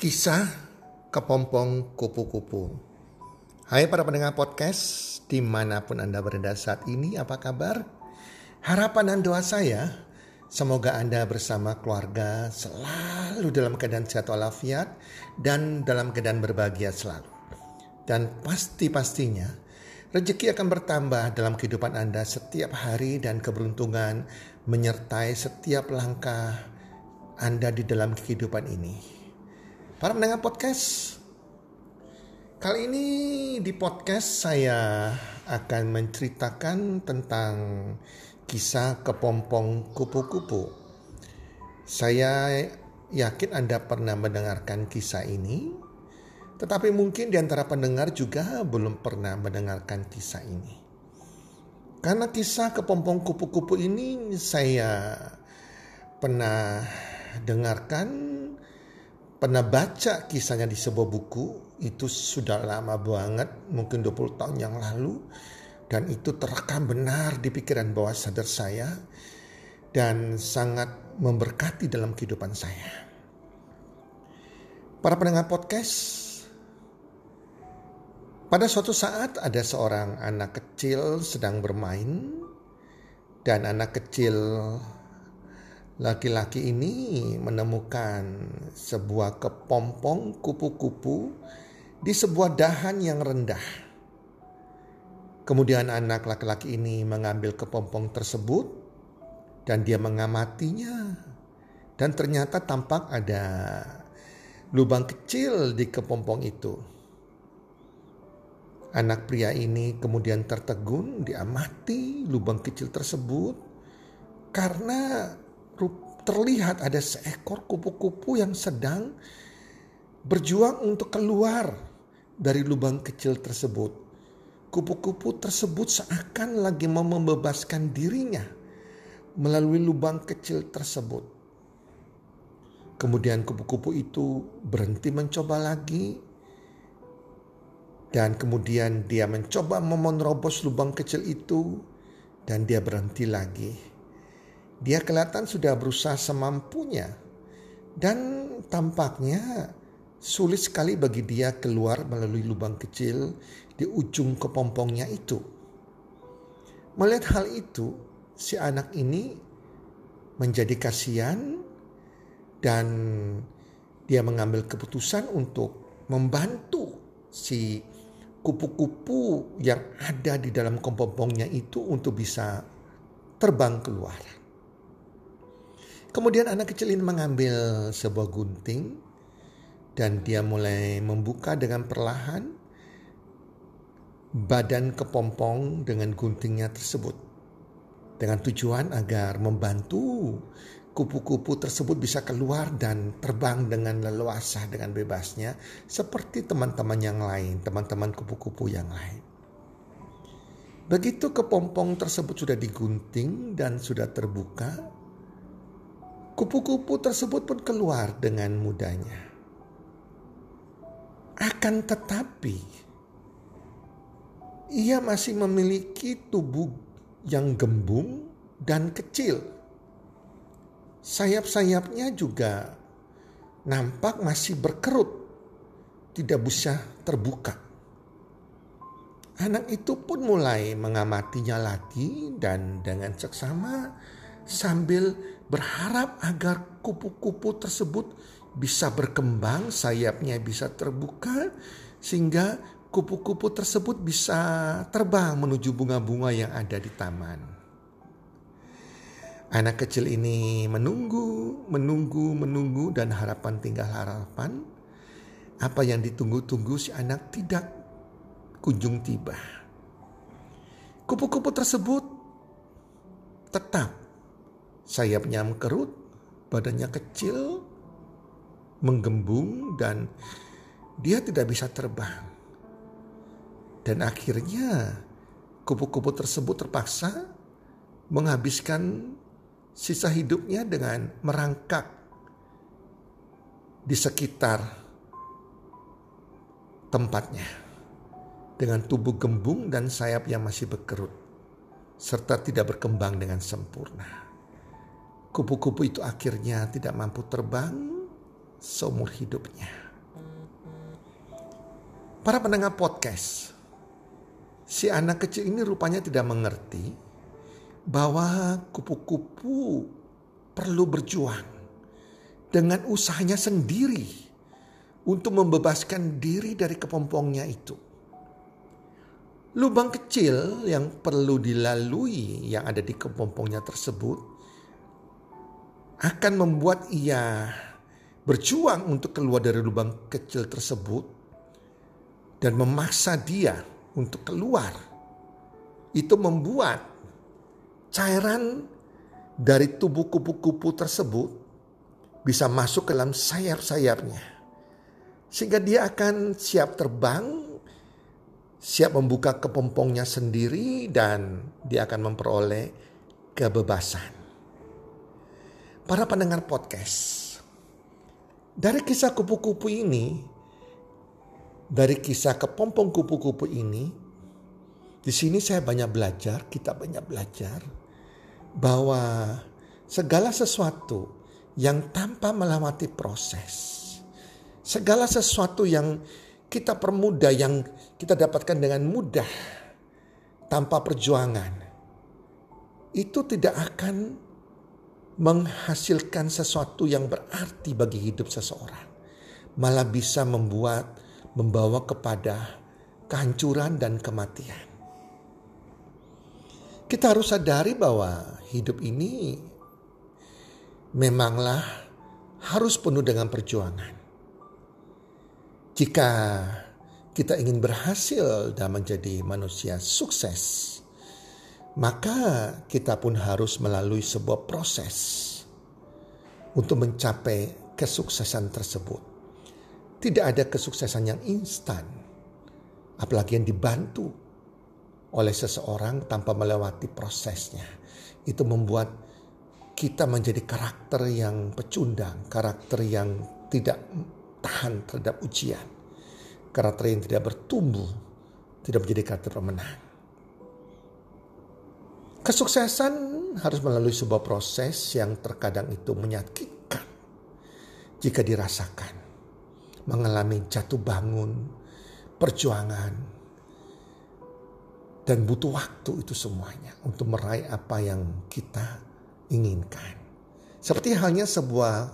Kisah Kepompong Kupu-Kupu Hai para pendengar podcast di mana pun Anda berada saat ini apa kabar? Harapan dan doa saya semoga Anda bersama keluarga selalu dalam keadaan sehat walafiat dan dalam keadaan berbahagia selalu. Dan pasti-pastinya rezeki akan bertambah dalam kehidupan Anda setiap hari dan keberuntungan menyertai setiap langkah Anda di dalam kehidupan ini. Para pendengar podcast, kali ini di podcast saya akan menceritakan tentang kisah kepompong kupu-kupu. Saya yakin Anda pernah mendengarkan kisah ini, tetapi mungkin di antara pendengar juga belum pernah mendengarkan kisah ini. Karena kisah kepompong kupu-kupu ini saya pernah dengarkan pernah baca kisahnya di sebuah buku itu sudah lama banget mungkin 20 tahun yang lalu dan itu terekam benar di pikiran bawah sadar saya dan sangat memberkati dalam kehidupan saya. Para pendengar podcast, pada suatu saat ada seorang anak kecil sedang bermain dan anak kecil Laki-laki ini menemukan sebuah kepompong kupu-kupu di sebuah dahan yang rendah. Kemudian anak laki-laki ini mengambil kepompong tersebut dan dia mengamatinya. Dan ternyata tampak ada lubang kecil di kepompong itu. Anak pria ini kemudian tertegun, diamati lubang kecil tersebut karena terlihat ada seekor kupu-kupu yang sedang berjuang untuk keluar dari lubang kecil tersebut. Kupu-kupu tersebut seakan lagi mau membebaskan dirinya melalui lubang kecil tersebut. Kemudian kupu-kupu itu berhenti mencoba lagi dan kemudian dia mencoba memenerobos lubang kecil itu dan dia berhenti lagi. Dia kelihatan sudah berusaha semampunya dan tampaknya sulit sekali bagi dia keluar melalui lubang kecil di ujung kepompongnya itu. Melihat hal itu, si anak ini menjadi kasihan dan dia mengambil keputusan untuk membantu si kupu-kupu yang ada di dalam kepompongnya itu untuk bisa terbang keluar. Kemudian anak kecil ini mengambil sebuah gunting dan dia mulai membuka dengan perlahan badan kepompong dengan guntingnya tersebut. Dengan tujuan agar membantu kupu-kupu tersebut bisa keluar dan terbang dengan leluasa dengan bebasnya seperti teman-teman yang lain, teman-teman kupu-kupu yang lain. Begitu kepompong tersebut sudah digunting dan sudah terbuka, Kupu-kupu tersebut pun keluar dengan mudahnya. Akan tetapi, ia masih memiliki tubuh yang gembung dan kecil. Sayap-sayapnya juga nampak masih berkerut, tidak bisa terbuka. Anak itu pun mulai mengamatinya lagi dan dengan seksama sambil berharap agar kupu-kupu tersebut bisa berkembang, sayapnya bisa terbuka sehingga kupu-kupu tersebut bisa terbang menuju bunga-bunga yang ada di taman. Anak kecil ini menunggu, menunggu, menunggu dan harapan tinggal harapan. Apa yang ditunggu-tunggu si anak tidak kunjung tiba. Kupu-kupu tersebut tetap sayapnya mengkerut, badannya kecil, menggembung dan dia tidak bisa terbang. Dan akhirnya kupu-kupu tersebut terpaksa menghabiskan sisa hidupnya dengan merangkak di sekitar tempatnya dengan tubuh gembung dan sayap yang masih berkerut serta tidak berkembang dengan sempurna. Kupu-kupu itu akhirnya tidak mampu terbang seumur hidupnya. Para pendengar podcast, si anak kecil ini rupanya tidak mengerti bahwa kupu-kupu perlu berjuang dengan usahanya sendiri untuk membebaskan diri dari kepompongnya itu. Lubang kecil yang perlu dilalui yang ada di kepompongnya tersebut akan membuat ia berjuang untuk keluar dari lubang kecil tersebut dan memaksa dia untuk keluar. Itu membuat cairan dari tubuh kupu-kupu tersebut bisa masuk ke dalam sayap-sayapnya. Sehingga dia akan siap terbang, siap membuka kepompongnya sendiri dan dia akan memperoleh kebebasan. Para pendengar podcast, dari kisah kupu-kupu ini dari kisah kepompong kupu-kupu ini, di sini saya banyak belajar, kita banyak belajar bahwa segala sesuatu yang tanpa melewati proses, segala sesuatu yang kita permudah, yang kita dapatkan dengan mudah tanpa perjuangan, itu tidak akan menghasilkan sesuatu yang berarti bagi hidup seseorang, malah bisa membuat membawa kepada kehancuran dan kematian. Kita harus sadari bahwa hidup ini memanglah harus penuh dengan perjuangan. Jika kita ingin berhasil dan menjadi manusia sukses, maka kita pun harus melalui sebuah proses untuk mencapai kesuksesan tersebut. Tidak ada kesuksesan yang instan. Apalagi yang dibantu oleh seseorang tanpa melewati prosesnya. Itu membuat kita menjadi karakter yang pecundang, karakter yang tidak tahan terhadap ujian, karakter yang tidak bertumbuh, tidak menjadi karakter pemenang. Kesuksesan harus melalui sebuah proses yang terkadang itu menyakitkan jika dirasakan mengalami jatuh bangun, perjuangan, dan butuh waktu itu semuanya untuk meraih apa yang kita inginkan. Seperti halnya sebuah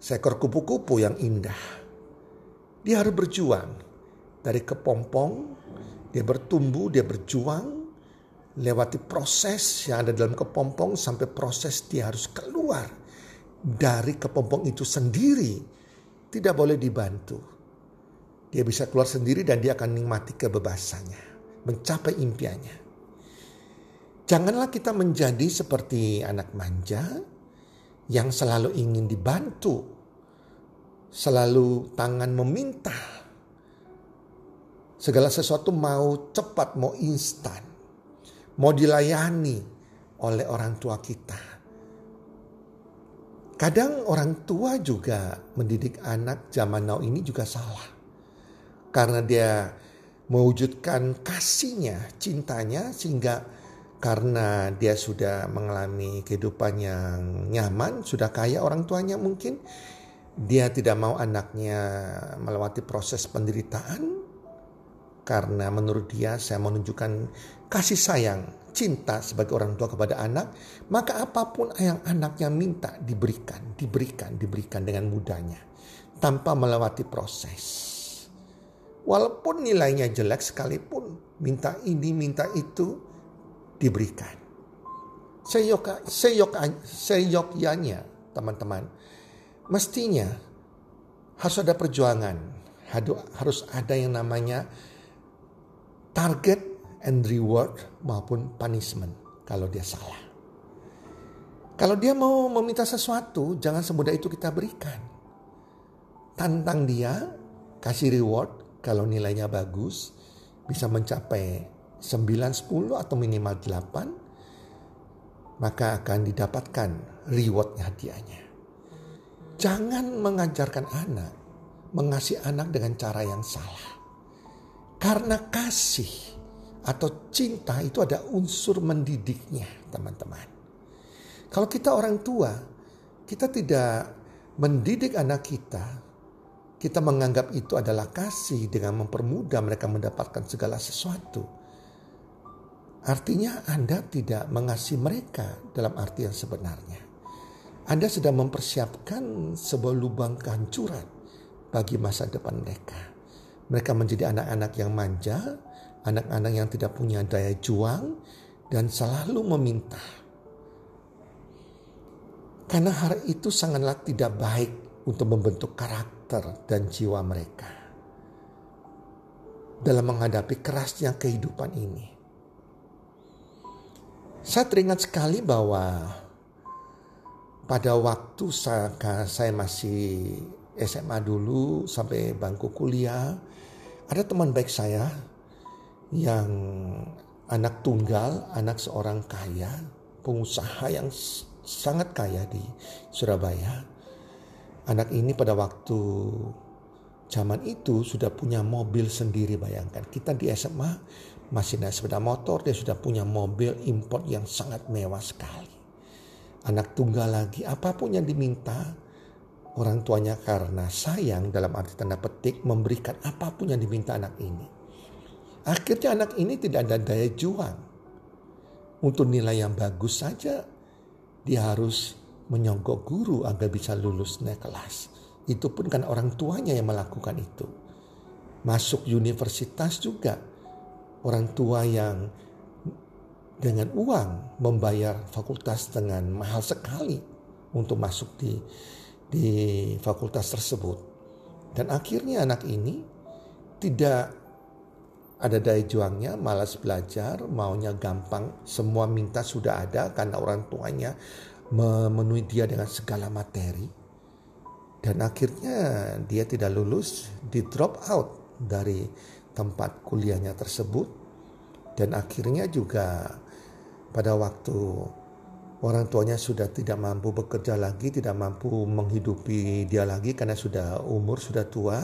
seekor kupu-kupu yang indah. Dia harus berjuang dari kepompong, dia bertumbuh, dia berjuang, lewati proses yang ada dalam kepompong sampai proses dia harus keluar dari kepompong itu sendiri tidak boleh dibantu. Dia bisa keluar sendiri dan dia akan nikmati kebebasannya, mencapai impiannya. Janganlah kita menjadi seperti anak manja yang selalu ingin dibantu, selalu tangan meminta. Segala sesuatu mau cepat, mau instan, mau dilayani oleh orang tua kita Kadang orang tua juga mendidik anak zaman now ini juga salah. Karena dia mewujudkan kasihnya, cintanya sehingga karena dia sudah mengalami kehidupan yang nyaman, sudah kaya orang tuanya mungkin, dia tidak mau anaknya melewati proses penderitaan karena menurut dia saya menunjukkan kasih sayang cinta sebagai orang tua kepada anak, maka apa pun yang anaknya minta diberikan, diberikan, diberikan dengan mudahnya tanpa melewati proses. Walaupun nilainya jelek sekalipun, minta ini, minta itu diberikan. Seyok, seyok, seyogyanya teman-teman, mestinya harus ada perjuangan, harus ada yang namanya target and reward maupun punishment kalau dia salah. Kalau dia mau meminta sesuatu, jangan semudah itu kita berikan. Tantang dia, kasih reward kalau nilainya bagus, bisa mencapai 9, 10 atau minimal 8, maka akan didapatkan reward hadiahnya. Jangan mengajarkan anak, mengasihi anak dengan cara yang salah. Karena kasih atau cinta itu ada unsur mendidiknya, teman-teman. Kalau kita orang tua, kita tidak mendidik anak kita, kita menganggap itu adalah kasih dengan mempermudah mereka mendapatkan segala sesuatu. Artinya Anda tidak mengasihi mereka dalam arti yang sebenarnya. Anda sedang mempersiapkan sebuah lubang kehancuran bagi masa depan mereka. Mereka menjadi anak-anak yang manja, anak-anak yang tidak punya daya juang, dan selalu meminta. Karena hal itu sangatlah tidak baik untuk membentuk karakter dan jiwa mereka dalam menghadapi kerasnya kehidupan ini. Saya teringat sekali bahwa pada waktu saya, saya masih SMA dulu sampai bangku kuliah, ada teman baik saya yang anak tunggal, anak seorang kaya, pengusaha yang sangat kaya di Surabaya. Anak ini pada waktu zaman itu sudah punya mobil sendiri bayangkan. Kita di SMA masih naik sepeda motor, dia sudah punya mobil import yang sangat mewah sekali. Anak tunggal lagi, apa pun yang diminta, orang tuanya karena sayang dalam arti tanda petik memberikan apa pun yang diminta anak ini. Akhirnya anak ini tidak ada daya juang. Untuk nilai yang bagus saja, dia harus menyogok guru agar bisa lulus naik kelas. Itu pun kan orang tuanya yang melakukan itu. Masuk universitas juga orang tua yang dengan uang membayar fakultas dengan mahal sekali untuk masuk di di fakultas tersebut. Dan akhirnya anak ini tidak ada daya juangnya, malas belajar, maunya gampang, semua minta sudah ada karena orang tuanya memenuhi dia dengan segala materi. Dan akhirnya dia tidak lulus, di drop out dari tempat kuliahnya tersebut dan akhirnya juga pada waktu orang tuanya sudah tidak mampu bekerja lagi, tidak mampu menghidupi dia lagi karena sudah umur sudah tua,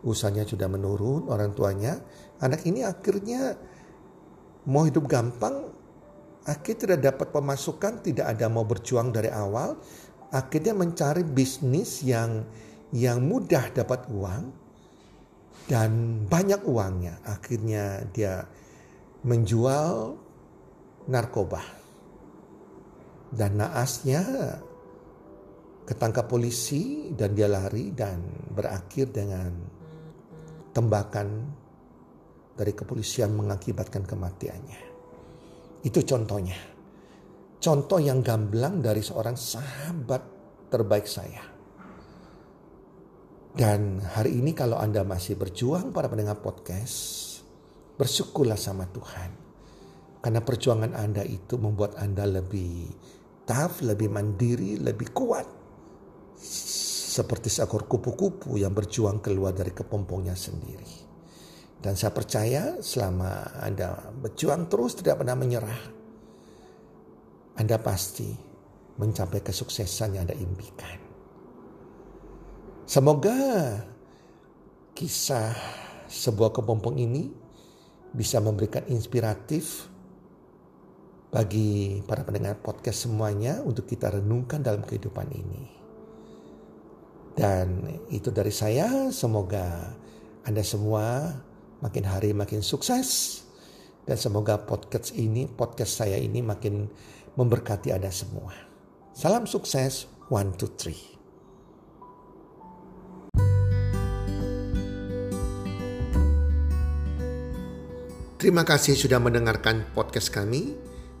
usahanya sudah menurun orang tuanya. Anak ini akhirnya mau hidup gampang, akhirnya tidak dapat pemasukan, tidak ada mau berjuang dari awal, akhirnya mencari bisnis yang yang mudah dapat uang, dan banyak uangnya. Akhirnya dia menjual narkoba. Dan naasnya ketangkap polisi dan dia lari dan berakhir dengan tembakan dari kepolisian mengakibatkan kematiannya. Itu contohnya. Contoh yang gamblang dari seorang sahabat terbaik saya. Dan hari ini kalau Anda masih berjuang para pendengar podcast, bersyukurlah sama Tuhan. Karena perjuangan Anda itu membuat Anda lebih tough, lebih mandiri, lebih kuat. Seperti seekor kupu-kupu yang berjuang keluar dari kepompongnya sendiri. Dan saya percaya selama Anda berjuang terus tidak pernah menyerah. Anda pasti mencapai kesuksesan yang Anda impikan. Semoga kisah sebuah kepompong ini bisa memberikan inspiratif bagi para pendengar podcast semuanya untuk kita renungkan dalam kehidupan ini. Dan itu dari saya, semoga Anda semua makin hari makin sukses dan semoga podcast ini, podcast saya ini makin memberkati Anda semua. Salam sukses, one, two, three. Terima kasih sudah mendengarkan podcast kami.